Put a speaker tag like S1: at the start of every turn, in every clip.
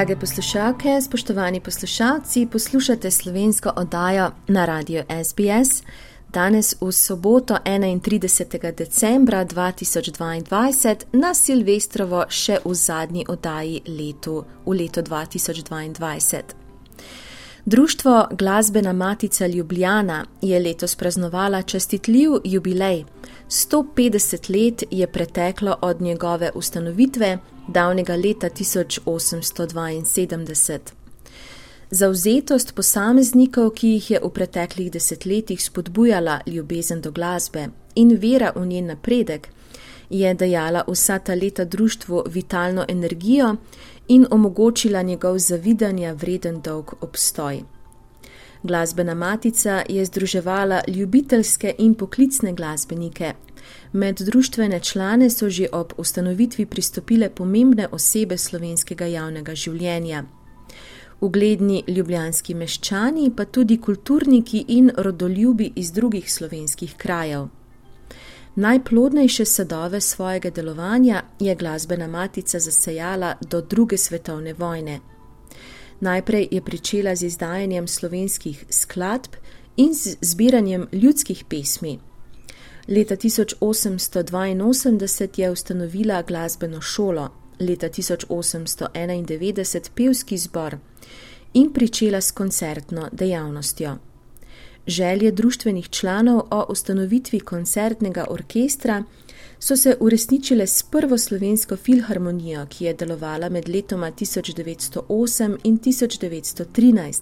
S1: Drage poslušalke, spoštovani poslušalci, poslušate slovensko oddajo na radiju SBS. Danes v soboto 31. decembra 2022 na Silvestrovo še v zadnji oddaji letu, v letu 2022. Društvo Glasbena Matica Ljubljana je letos praznovala čestitljiv jubilej. 150 let je preteklo od njegove ustanovitve davnega leta 1872. Zauzetost posameznikov, ki jih je v preteklih desetletjih spodbujala ljubezen do glasbe in vera v njen napredek, je dajala vsa ta leta društvu vitalno energijo in omogočila njegov zavidanja vreden dolg obstoj. Glasbena matica je združevala ljubiteljske in poklicne glasbenike, Med društvene člane so že ob ustanovitvi pristopile pomembne osebe slovenskega javnega življenja. Ugledni ljubljanski meščani, pa tudi kulturniki in rodoljubi iz drugih slovenskih krajev. Najplodnejše sadove svojega delovanja je glasbena matica zasejala do druge svetovne vojne. Najprej je pričela z izdajanjem slovenskih skladb in z zbiranjem ljudskih pesmi. Leta 1882 je ustanovila glasbeno šolo, leta 1891 pevski zbor in pričela s koncertno dejavnostjo. Želje društvenih članov o ustanovitvi koncertnega orkestra so se uresničile s prvo slovensko filharmonijo, ki je delovala med letoma 1908 in 1913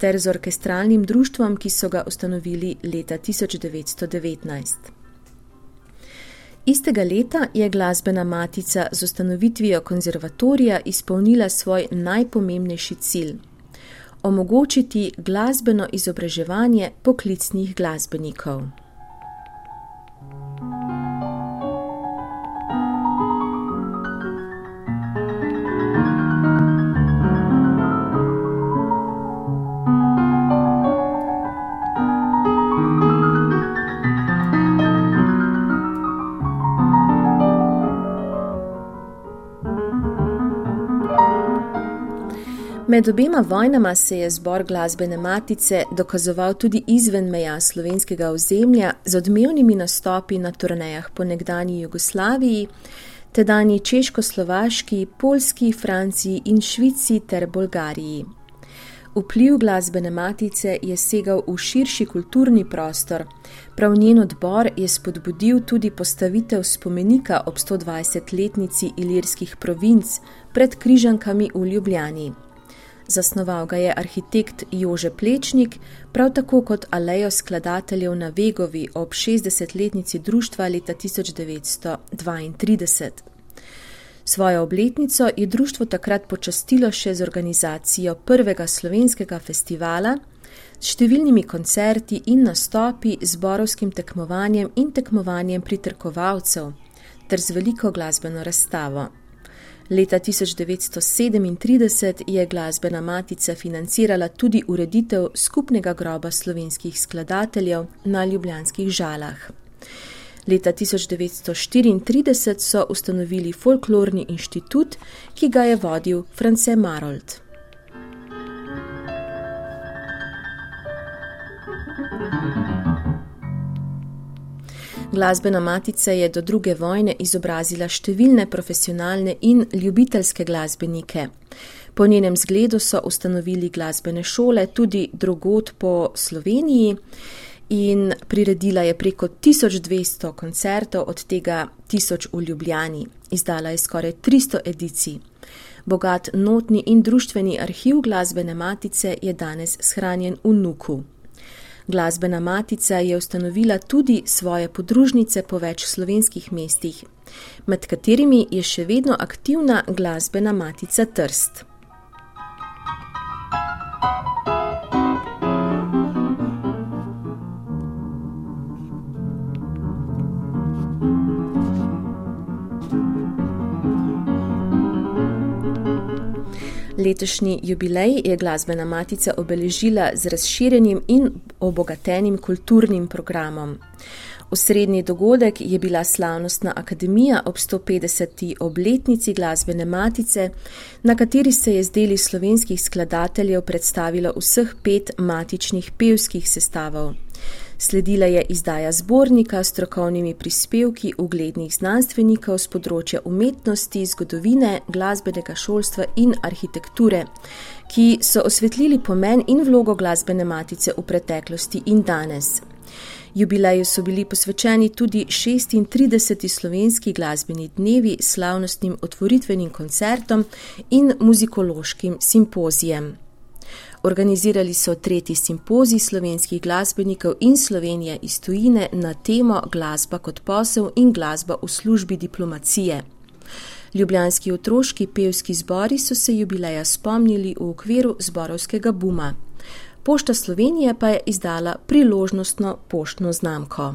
S1: ter z orkestralnim društvom, ki so ga ustanovili leta 1919. Istega leta je glasbena matica z ustanovitvijo konzervatorija izpolnila svoj najpomembnejši cilj: omogočiti glasbeno izobraževanje poklicnih glasbenikov. Med obema vojnama se je zbor glasbene matice dokazoval tudi izven meja slovenskega ozemlja z odmevnimi nastopi na turnejah po nekdanji Jugoslaviji, tedajni Češko-Slovaški, Polski, Franciji in Švici ter Bolgariji. Vpliv glasbene matice je segal v širši kulturni prostor, prav njen odbor je spodbudil tudi postavitev spomenika ob 120-letnici ilirskih provinc pred križankami v Ljubljani. Zasnoval ga je arhitekt Jože Plečnik, prav tako kot alejo skladateljev na Vegovi ob 60-letnici društva leta 1932. Svojo obletnico je društvo takrat počastilo še z organizacijo prvega slovenskega festivala, s številnimi koncerti in nastopi, zborovskim tekmovanjem in tekmovanjem pritrkovalcev ter z veliko glasbeno razstavo. Leta 1937 je glasbena matica financirala tudi ureditev skupnega groba slovenskih skladateljev na ljubljanskih žalah. Leta 1934 so ustanovili folklorni inštitut, ki ga je vodil France Marold. Glasbena matica je do druge vojne izobrazila številne profesionalne in ljubiteljske glasbenike. Po njenem zgledu so ustanovili glasbene šole tudi drugot po Sloveniji in priredila je preko 1200 koncertov, od tega 1000 v Ljubljani. Izdala je skoraj 300 edicij. Bogat notni in društveni arhiv glasbene matice je danes shranjen v Nuku. Glasbena matica je ustanovila tudi svoje podružnice po več slovenskih mestih, med katerimi je še vedno aktivna glasbena matica Trst. Letošnji jubilej je glasbena matica obeležila z razširjenim in obogatenim kulturnim programom. Osrednji dogodek je bila slavnostna akademija ob 150. obletnici glasbene matice, na kateri se je z deli slovenskih skladateljev predstavilo vseh pet matičnih pevskih sestavov. Sledila je izdaja zbornika s strokovnimi prispevki uglednih znanstvenikov z področja umetnosti, zgodovine, glasbenega šolstva in arhitekture, ki so osvetlili pomen in vlogo glasbene matice v preteklosti in danes. Jubileju so bili posvečeni tudi 36. slovenski glasbeni dnevi, slavnostnim otvoritvenim koncertom in muzikološkim simpozijem. Organizirali so tretji simpozij slovenskih glasbenikov in Slovenije iz tujine na temo Glasba kot posel in glasba v službi diplomacije. Ljubljanski otroški pevski zbori so se jubileja spomnili v okviru zborovskega buma. Pošta Slovenije pa je izdala priložnostno poštno znamko.